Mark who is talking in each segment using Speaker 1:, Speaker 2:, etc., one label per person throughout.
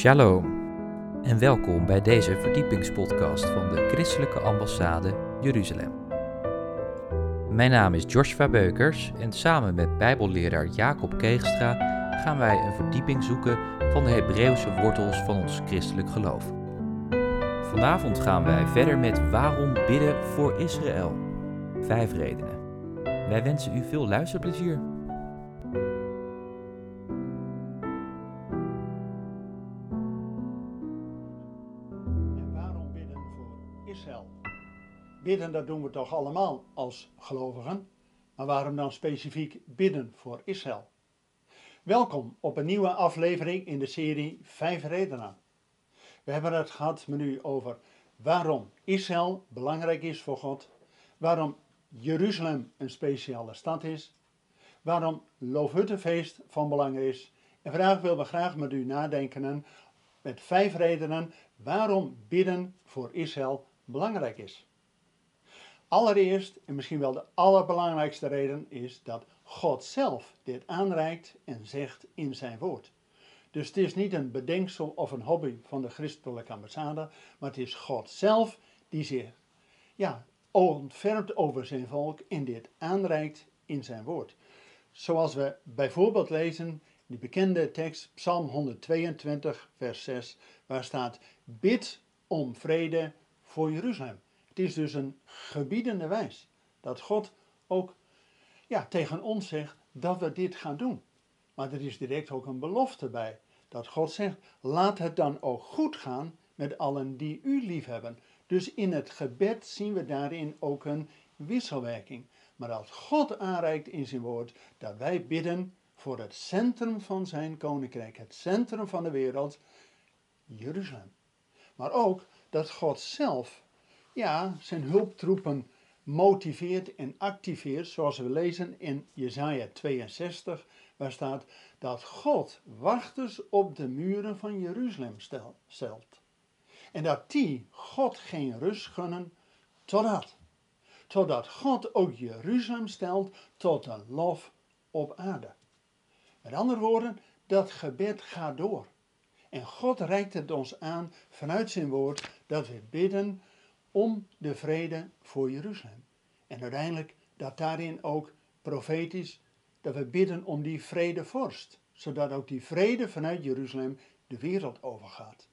Speaker 1: Shalom en welkom bij deze verdiepingspodcast van de Christelijke Ambassade Jeruzalem. Mijn naam is Joshua Beukers en samen met Bijbelleraar Jacob Keegstra gaan wij een verdieping zoeken van de Hebreeuwse wortels van ons christelijk geloof. Vanavond gaan wij verder met waarom bidden voor Israël. Vijf redenen. Wij wensen u veel luisterplezier.
Speaker 2: Bidden, dat doen we toch allemaal als gelovigen. Maar waarom dan specifiek bidden voor Israël? Welkom op een nieuwe aflevering in de serie Vijf redenen. We hebben het gehad met u over waarom Israël belangrijk is voor God, waarom Jeruzalem een speciale stad is, waarom Loofhuttenfeest van belang is. En vandaag willen we graag met u nadenken met vijf redenen waarom bidden voor Israël belangrijk is. Allereerst, en misschien wel de allerbelangrijkste reden, is dat God zelf dit aanreikt en zegt in zijn woord. Dus het is niet een bedenksel of een hobby van de christelijke ambassade, maar het is God zelf die zich ja, ontfermt over zijn volk en dit aanreikt in zijn woord. Zoals we bijvoorbeeld lezen die bekende tekst, Psalm 122, vers 6, waar staat: Bid om vrede voor Jeruzalem. Het is dus een gebiedende wijs dat God ook ja, tegen ons zegt dat we dit gaan doen. Maar er is direct ook een belofte bij. Dat God zegt: Laat het dan ook goed gaan met allen die u liefhebben. Dus in het gebed zien we daarin ook een wisselwerking. Maar dat God aanreikt in zijn woord dat wij bidden voor het centrum van zijn koninkrijk, het centrum van de wereld, Jeruzalem. Maar ook dat God zelf, ja, zijn hulptroepen motiveert en activeert, zoals we lezen in Jesaja 62, waar staat dat God wachters op de muren van Jeruzalem stelt. En dat die God geen rust gunnen totdat, totdat God ook Jeruzalem stelt tot een lof op aarde. Met andere woorden, dat gebed gaat door. En God reikt het ons aan vanuit zijn woord dat we bidden om de vrede voor Jeruzalem. En uiteindelijk dat daarin ook profetisch, dat we bidden om die vrede vorst. Zodat ook die vrede vanuit Jeruzalem de wereld overgaat.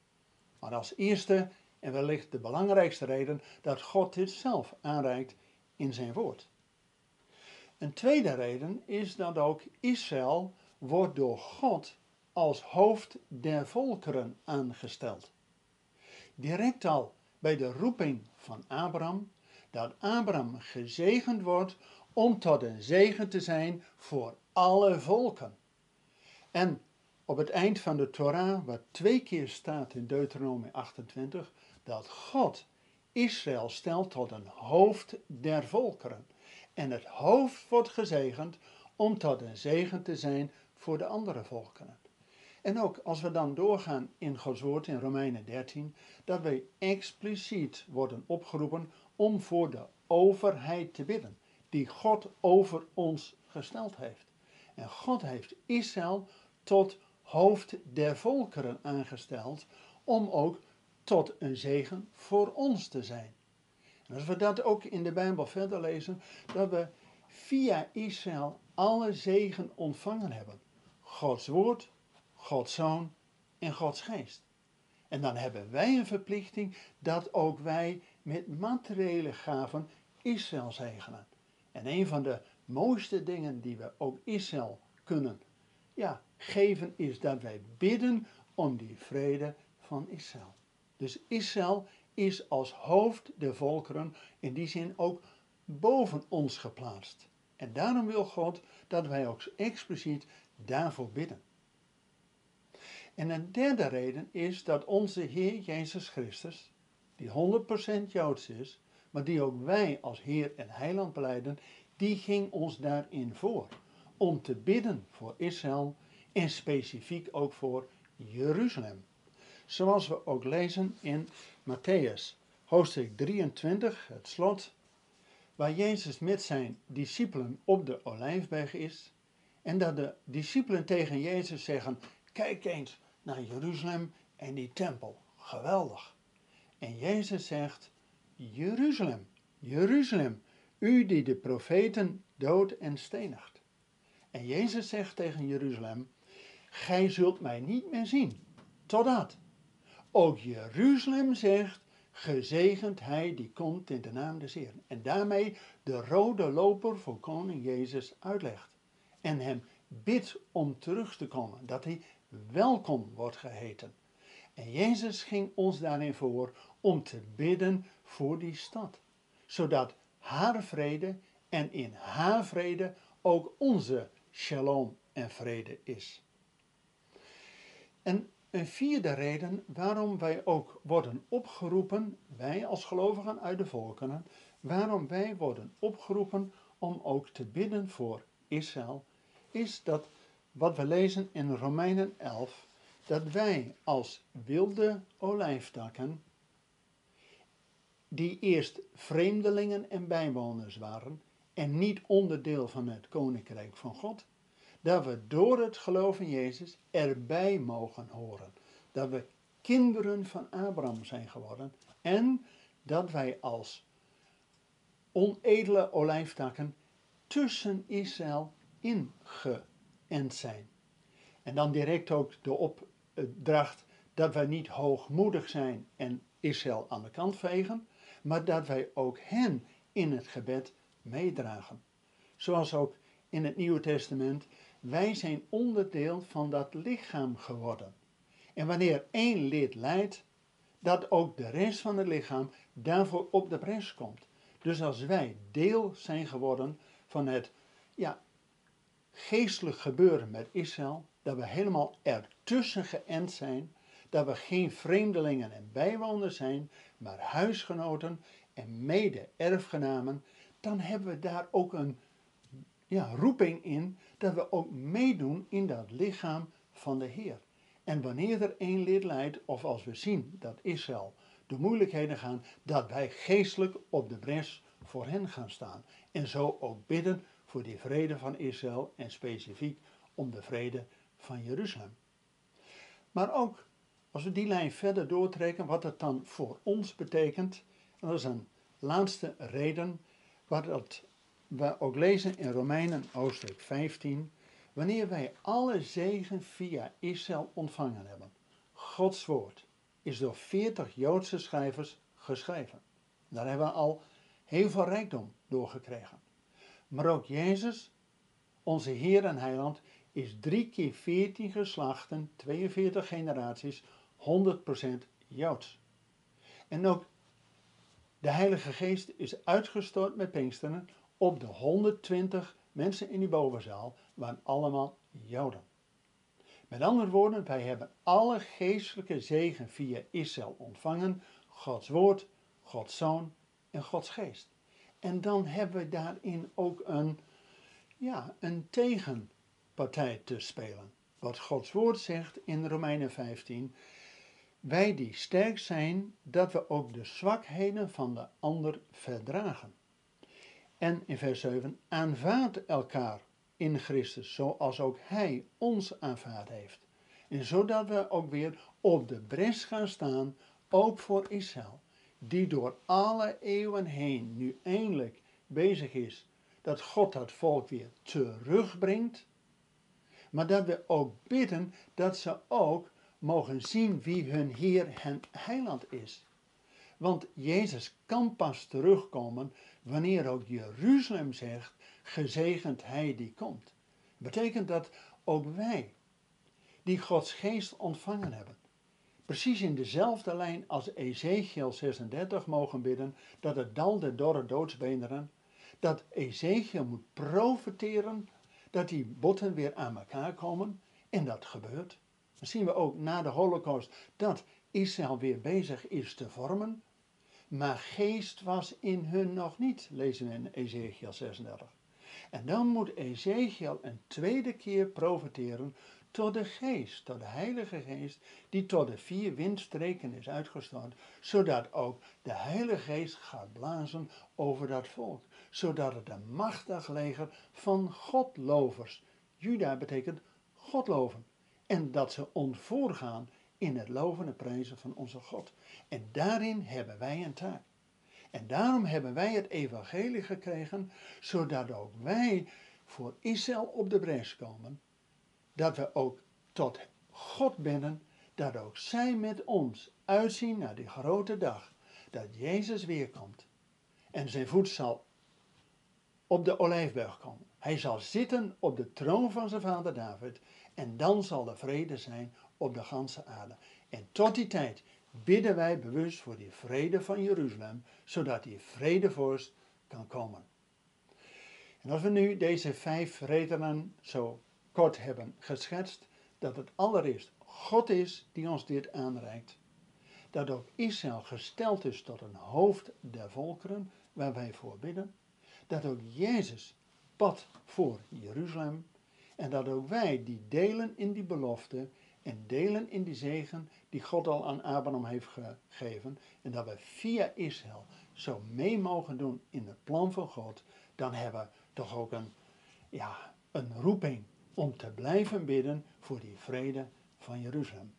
Speaker 2: Maar als eerste en wellicht de belangrijkste reden dat God dit zelf aanreikt in zijn woord. Een tweede reden is dat ook Israël wordt door God als hoofd der volkeren aangesteld. Direct al bij de roeping van Abraham, dat Abraham gezegend wordt om tot een zegen te zijn voor alle volken. En op het eind van de Torah, wat twee keer staat in Deuteronomie 28, dat God Israël stelt tot een hoofd der volkeren. En het hoofd wordt gezegend om tot een zegen te zijn voor de andere volkeren. En ook als we dan doorgaan in Gods woord in Romeinen 13, dat wij expliciet worden opgeroepen om voor de overheid te bidden, die God over ons gesteld heeft. En God heeft Israël tot hoofd der volkeren aangesteld, om ook tot een zegen voor ons te zijn. En als we dat ook in de Bijbel verder lezen, dat we via Israël alle zegen ontvangen hebben. Gods woord, Gods zoon en Gods geest. En dan hebben wij een verplichting dat ook wij met materiële gaven Israël zegenen. En een van de mooiste dingen die we ook Israël kunnen ja, geven is dat wij bidden om die vrede van Israël. Dus Israël is als hoofd der volkeren in die zin ook boven ons geplaatst. En daarom wil God dat wij ook expliciet daarvoor bidden. En een derde reden is dat onze Heer Jezus Christus, die 100% Joods is, maar die ook wij als Heer en Heiland beleiden, die ging ons daarin voor. Om te bidden voor Israël en specifiek ook voor Jeruzalem. Zoals we ook lezen in Matthäus, hoofdstuk 23, het slot, waar Jezus met zijn discipelen op de olijfberg is. En dat de discipelen tegen Jezus zeggen: Kijk eens naar Jeruzalem en die tempel, geweldig. En Jezus zegt, Jeruzalem, Jeruzalem, u die de profeten dood en stenigt. En Jezus zegt tegen Jeruzalem, gij zult mij niet meer zien, totdat. Ook Jeruzalem zegt, gezegend hij die komt in de naam des Heeren. En daarmee de rode loper voor koning Jezus uitlegt. En hem bidt om terug te komen, dat hij welkom wordt geheten. En Jezus ging ons daarin voor om te bidden voor die stad, zodat haar vrede en in haar vrede ook onze shalom en vrede is. En een vierde reden waarom wij ook worden opgeroepen, wij als gelovigen uit de volkeren, waarom wij worden opgeroepen om ook te bidden voor Israël, is dat wat we lezen in Romeinen 11, dat wij als wilde olijftakken, die eerst vreemdelingen en bijwoners waren en niet onderdeel van het koninkrijk van God, dat we door het geloof in Jezus erbij mogen horen. Dat we kinderen van Abraham zijn geworden en dat wij als onedele olijftakken tussen Israël ingeënt zijn. En dan direct ook de opdracht dat wij niet hoogmoedig zijn en Israël aan de kant vegen, maar dat wij ook hen in het gebed meedragen. Zoals ook in het Nieuwe Testament, wij zijn onderdeel van dat lichaam geworden. En wanneer één lid lijdt, dat ook de rest van het lichaam daarvoor op de bres komt. Dus als wij deel zijn geworden van het ja, geestelijk gebeuren met Israël, dat we helemaal ertussen geënt zijn, dat we geen vreemdelingen en bijwoners zijn, maar huisgenoten en mede-erfgenamen, dan hebben we daar ook een ja, roeping in dat we ook meedoen in dat lichaam van de Heer. En wanneer er één lid leidt, of als we zien dat Israël de moeilijkheden gaan, dat wij geestelijk op de bres voor hen gaan staan. En zo ook bidden voor die vrede van Israël en specifiek om de vrede van Jeruzalem. Maar ook als we die lijn verder doortrekken, wat het dan voor ons betekent, en dat is een laatste reden, wat dat we ook lezen in Romeinen hoofdstuk 15, wanneer wij alle zegen via Israël ontvangen hebben. Gods woord is door 40 Joodse schrijvers geschreven. Daar hebben we al heel veel rijkdom door gekregen. Maar ook Jezus, onze Heer en Heiland, is drie keer 14 geslachten, 42 generaties, 100% Joods. En ook de Heilige Geest is uitgestort met Pinksteren op de 120 mensen in die bovenzaal, waren allemaal Joden. Met andere woorden, wij hebben alle geestelijke zegen via Israël ontvangen, Gods woord, Gods zoon en Gods geest. En dan hebben we daarin ook een, ja, een tegenpartij te spelen. Wat Gods woord zegt in Romeinen 15, wij die sterk zijn, dat we ook de zwakheden van de ander verdragen. En in vers 7, aanvaard elkaar in Christus, zoals ook Hij ons aanvaard heeft. En zodat we ook weer op de bres gaan staan, ook voor Israël, die door alle eeuwen heen nu eindelijk bezig is dat God dat volk weer terugbrengt. Maar dat we ook bidden dat ze ook mogen zien wie hun Heer en Heiland is. Want Jezus kan pas terugkomen wanneer ook Jeruzalem zegt, gezegend hij die komt. Betekent dat ook wij, die Gods geest ontvangen hebben, precies in dezelfde lijn als Ezekiel 36 mogen bidden, dat het dal der dorre doodsbeenderen, dat Ezekiel moet profiteren, dat die botten weer aan elkaar komen, en dat gebeurt. Dan zien we ook na de holocaust dat Israël weer bezig is te vormen. Maar geest was in hun nog niet, lezen we in Ezekiel 36. En dan moet Ezekiel een tweede keer profiteren tot de geest, tot de heilige geest, die tot de vier windstreken is uitgestort, zodat ook de heilige geest gaat blazen over dat volk, zodat het een machtig leger van godlovers, Juda betekent godloven, en dat ze ontvoorgaan in het loven en prijzen van onze God. En daarin hebben wij een taak. En daarom hebben wij het evangelie gekregen, zodat ook wij voor Israël op de bres komen. Dat we ook tot God binnen, dat ook zij met ons uitzien naar die grote dag, dat Jezus weerkomt. En zijn voet zal op de olijfberg komen. Hij zal zitten op de troon van zijn vader David. En dan zal er vrede zijn op de ganse aarde. En tot die tijd bidden wij bewust voor die vrede van Jeruzalem, zodat die vredevorst kan komen. En als we nu deze vijf redenen zo kort hebben geschetst, dat het allereerst God is die ons dit aanreikt, dat ook Israël gesteld is tot een hoofd der volkeren, waar wij voor bidden, dat ook Jezus pad voor Jeruzalem. En dat ook wij die delen in die belofte en delen in die zegen die God al aan Abraham heeft gegeven. En dat we via Israël zo mee mogen doen in het plan van God, dan hebben we toch ook een, ja, een roeping om te blijven bidden voor die vrede van Jeruzalem.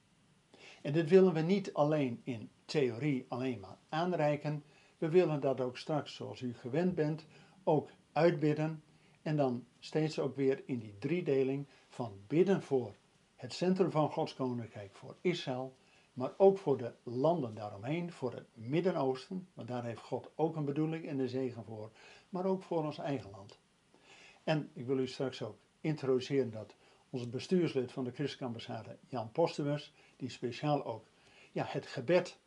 Speaker 2: En dit willen we niet alleen in theorie alleen maar aanreiken, we willen dat ook straks, zoals u gewend bent, ook uitbidden en dan steeds ook weer in die driedeling van bidden voor het centrum van Gods koninkrijk, voor Israël, maar ook voor de landen daaromheen, voor het Midden-Oosten, want daar heeft God ook een bedoeling en een zegen voor, maar ook voor ons eigen land. En ik wil u straks ook introduceren dat onze bestuurslid van de Christelijke Ambassade, Jan Postumus, die speciaal ook ja, het gebed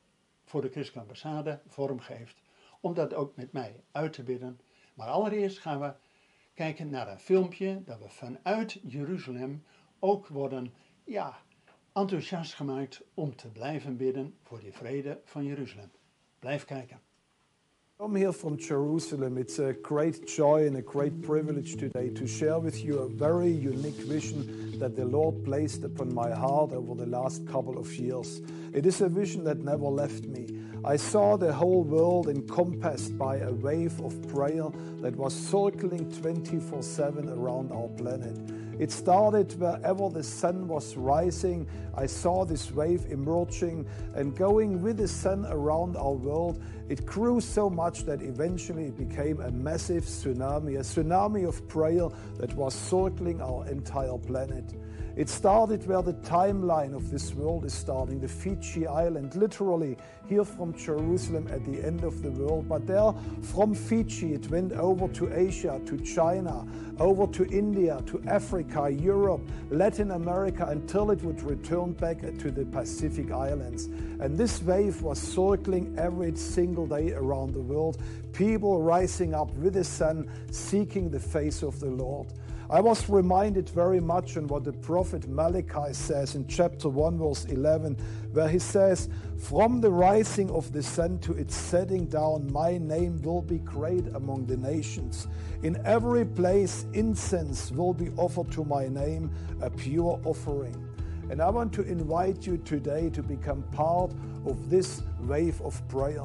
Speaker 2: voor de Christelijke Ambassade vormgeeft, om dat ook met mij uit te bidden. Maar allereerst gaan we kijken naar een filmpje dat we vanuit Jeruzalem ook worden ja, enthousiast gemaakt om te blijven bidden voor die vrede van Jeruzalem. Blijf kijken.
Speaker 3: I'm here from Jerusalem. It's a great joy and a great privilege today to share with you a very unique vision that the Lord placed upon my heart over the last couple of years. It is a vision that never left me. I saw the whole world encompassed by a wave of prayer that was circling 24 7 around our planet. It started wherever the sun was rising. I saw this wave emerging and going with the sun around our world. It grew so much that eventually it became a massive tsunami, a tsunami of prayer that was circling our entire planet. It started where the timeline of this world is starting, the Fiji Island, literally here from Jerusalem at the end of the world. But there, from Fiji, it went over to Asia, to China, over to India, to Africa, Europe, Latin America, until it would return back to the Pacific Islands. And this wave was circling every single day around the world, people rising up with the sun, seeking the face of the Lord. I was reminded very much on what the prophet Malachi says in chapter 1, verse 11, where he says, From the rising of the sun to its setting down, my name will be great among the nations. In every place, incense will be offered to my name, a pure offering. And I want to invite you today to become part of this wave of prayer.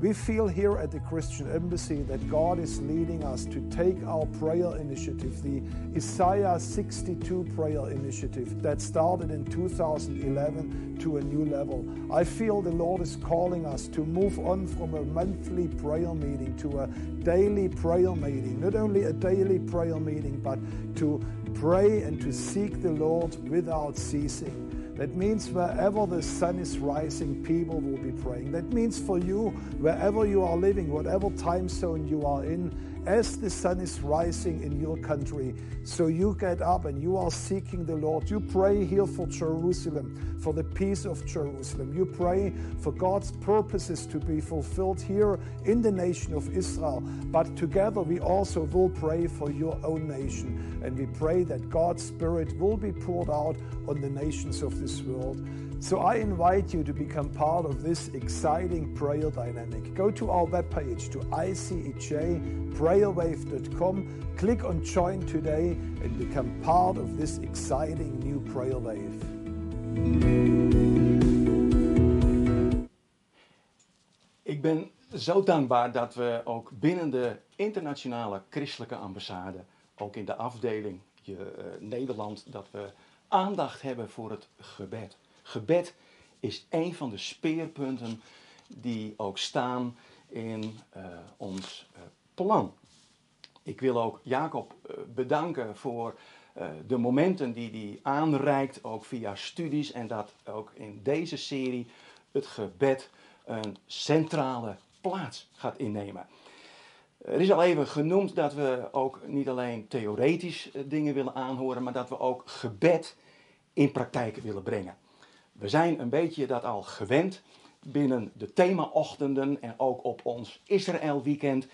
Speaker 3: We feel here at the Christian Embassy that God is leading us to take our prayer initiative, the Isaiah 62 prayer initiative that started in 2011, to a new level. I feel the Lord is calling us to move on from a monthly prayer meeting to a daily prayer meeting. Not only a daily prayer meeting, but to pray and to seek the Lord without ceasing. That means wherever the sun is rising, people will be praying. That means for you, wherever you are living, whatever time zone you are in, as the sun is rising in your country, so you get up and you are seeking the Lord. You pray here for Jerusalem, for the peace of Jerusalem. You pray for God's purposes to be fulfilled here in the nation of Israel. But together we also will pray for your own nation. And we pray that God's Spirit will be poured out on the nations of this world. So I invite you to become part of this exciting prayer dynamic. Go to our webpage to ichprayerwave.com, click on join today and become part of this exciting new prayer wave.
Speaker 4: Ik ben zo dankbaar dat we ook binnen de internationale christelijke ambassade, ook in de afdeling je, uh, Nederland, dat we aandacht hebben voor het gebed. Gebed is een van de speerpunten die ook staan in uh, ons uh, plan. Ik wil ook Jacob uh, bedanken voor de momenten die hij aanreikt, ook via studies, en dat ook in deze serie het gebed een centrale plaats gaat innemen. Er is al even genoemd dat we ook niet alleen theoretisch dingen willen aanhoren, maar dat we ook gebed in praktijk willen brengen. We zijn een beetje dat al gewend binnen de themaochtenden en ook op ons Israël weekend,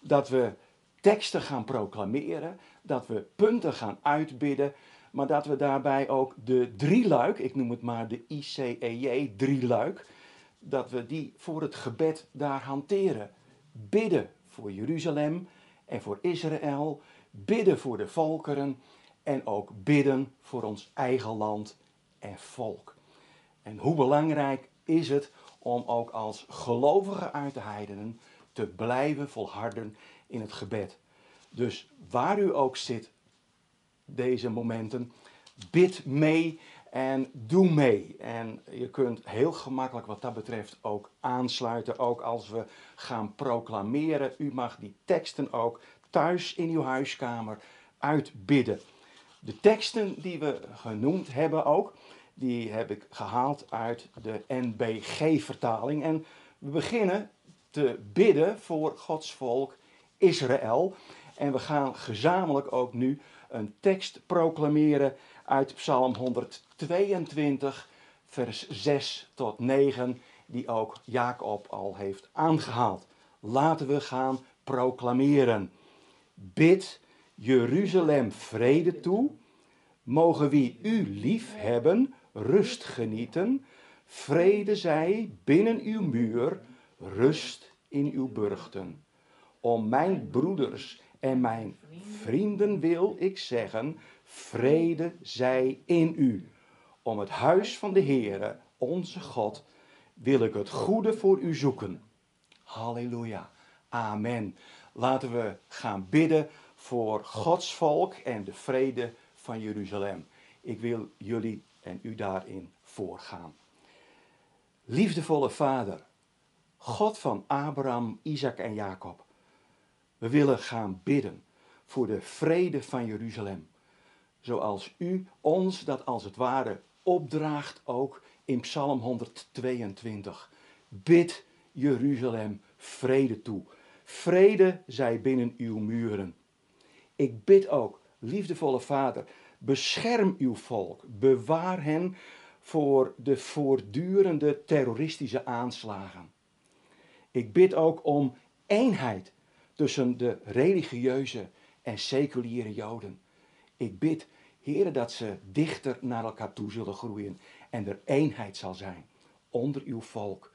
Speaker 4: dat we teksten gaan proclameren, dat we punten gaan uitbidden, maar dat we daarbij ook de drieluik, ik noem het maar de ICEJ drieluik, dat we die voor het gebed daar hanteren. Bidden voor Jeruzalem en voor Israël, bidden voor de volkeren en ook bidden voor ons eigen land en volk. En hoe belangrijk is het om ook als gelovigen uit de heidenen te blijven volharden in het gebed. Dus waar u ook zit, deze momenten, bid mee en doe mee. En je kunt heel gemakkelijk wat dat betreft ook aansluiten, ook als we gaan proclameren. U mag die teksten ook thuis in uw huiskamer uitbidden. De teksten die we genoemd hebben ook, die heb ik gehaald uit de NBG-vertaling. En we beginnen te bidden voor Gods volk Israël. En we gaan gezamenlijk ook nu een tekst proclameren uit Psalm 122, vers 6 tot 9, die ook Jacob al heeft aangehaald. Laten we gaan proclameren. Bid Jeruzalem vrede toe. Mogen wie u lief hebben, rust genieten. Vrede zij binnen uw muur, rust in uw burchten. Om mijn broeders en mijn vrienden wil ik zeggen, vrede zij in u. Om het huis van de Heere, onze God, wil ik het goede voor u zoeken. Halleluja. Amen. Laten we gaan bidden voor Gods volk en de vrede van Jeruzalem. Ik wil jullie en u daarin voorgaan. Liefdevolle Vader, God van Abraham, Isaac en Jacob. We willen gaan bidden voor de vrede van Jeruzalem. Zoals u ons dat als het ware opdraagt ook in Psalm 122. Bid Jeruzalem vrede toe. Vrede zij binnen uw muren. Ik bid ook, liefdevolle Vader, bescherm uw volk. Bewaar hen voor de voortdurende terroristische aanslagen. Ik bid ook om eenheid tussen de religieuze en seculiere Joden. Ik bid, heren, dat ze dichter naar elkaar toe zullen groeien en er eenheid zal zijn onder uw volk.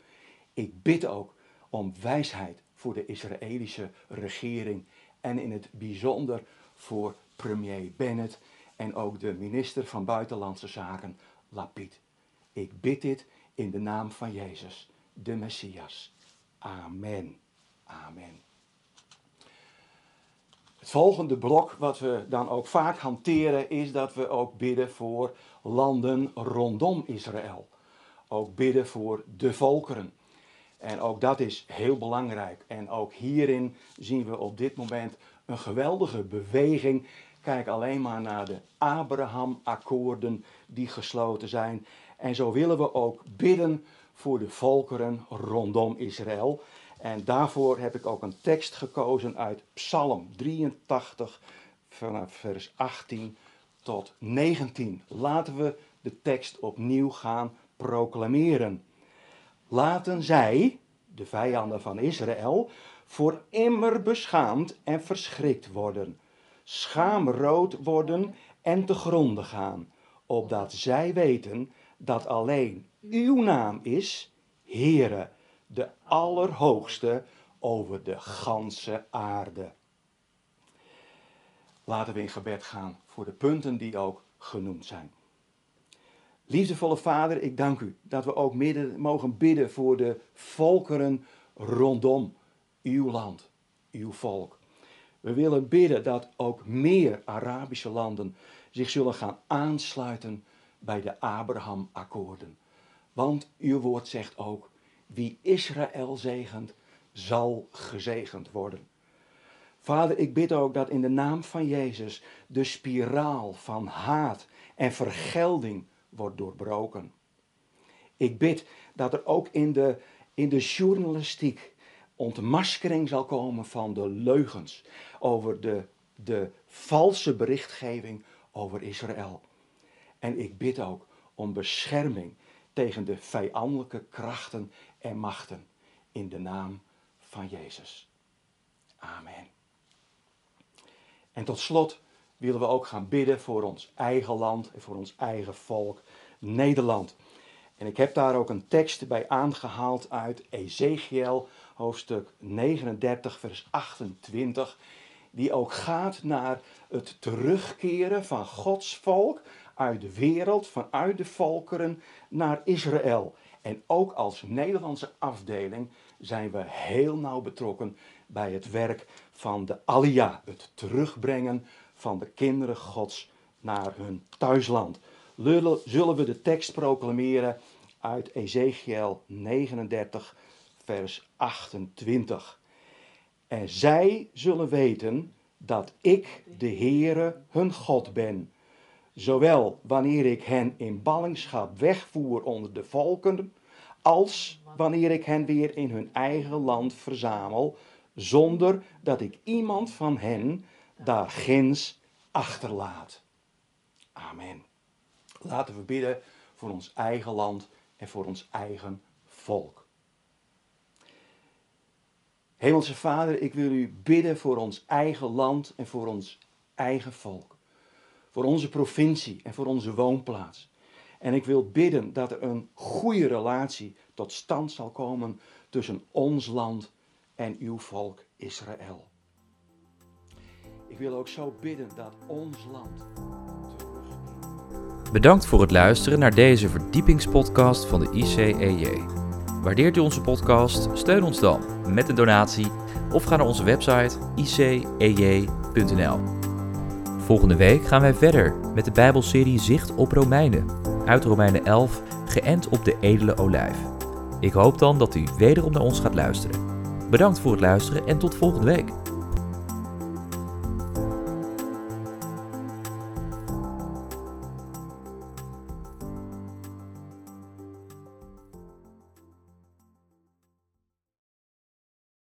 Speaker 4: Ik bid ook om wijsheid voor de Israëlische regering en in het bijzonder voor premier Bennett en ook de minister van Buitenlandse Zaken, Lapid. Ik bid dit in de naam van Jezus, de Messias. Amen. Amen. Het volgende blok wat we dan ook vaak hanteren is dat we ook bidden voor landen rondom Israël. Ook bidden voor de volkeren. En ook dat is heel belangrijk. En ook hierin zien we op dit moment een geweldige beweging. Kijk alleen maar naar de Abraham-akkoorden die gesloten zijn. En zo willen we ook bidden voor de volkeren rondom Israël. En daarvoor heb ik ook een tekst gekozen uit Psalm 83, vanaf vers 18 tot 19. Laten we de tekst opnieuw gaan proclameren. Laten zij, de vijanden van Israël, voor immer beschaamd en verschrikt worden, schaamrood worden en te gronden gaan, opdat zij weten dat alleen uw naam is, Heere, de Allerhoogste over de ganse aarde. Laten we in gebed gaan voor de punten die ook genoemd zijn. Liefdevolle Vader, ik dank u dat we ook midden mogen bidden voor de volkeren rondom uw land, uw volk. We willen bidden dat ook meer Arabische landen zich zullen gaan aansluiten bij de Abraham-akkoorden. Want uw woord zegt ook, wie Israël zegent, zal gezegend worden. Vader, ik bid ook dat in de naam van Jezus de spiraal van haat en vergelding wordt doorbroken. Ik bid dat er ook in de, in de journalistiek ontmaskering zal komen van de leugens over de, de valse berichtgeving over Israël. En ik bid ook om bescherming tegen de vijandelijke krachten en machten in de naam van Jezus. Amen. En tot slot willen we ook gaan bidden voor ons eigen land en voor ons eigen volk, Nederland. En ik heb daar ook een tekst bij aangehaald uit Ezekiel, hoofdstuk 39, vers 28, die ook gaat naar het terugkeren van Gods volk uit de wereld, vanuit de volkeren naar Israël. En ook als Nederlandse afdeling zijn we heel nauw betrokken bij het werk van de Alia, het terugbrengen van de kinderen Gods naar hun thuisland. Zullen we de tekst proclameren uit Ezekiel 39, vers 28. En zij zullen weten dat ik de Heere hun God ben, zowel wanneer ik hen in ballingschap wegvoer onder de volken, als wanneer ik hen weer in hun eigen land verzamel, zonder dat ik iemand van hen daar ginds achterlaat. Amen. Laten we bidden voor ons eigen land en voor ons eigen volk. Hemelse Vader, ik wil u bidden voor ons eigen land en voor ons eigen volk. Voor onze provincie en voor onze woonplaats. En ik wil bidden dat er een goede relatie tot stand zal komen tussen ons land en uw volk Israël. Ik wil ook zo bidden dat ons land
Speaker 1: Bedankt voor het luisteren naar deze verdiepingspodcast van de ICEJ. Waardeert u onze podcast? Steun ons dan met een donatie of ga naar onze website icej.nl. Volgende week gaan wij verder met de Bijbelserie Zicht op Romeinen, uit Romeinen 11, geënt op de edele olijf. Ik hoop dan dat u wederom naar ons gaat luisteren. Bedankt voor het luisteren en tot volgende week.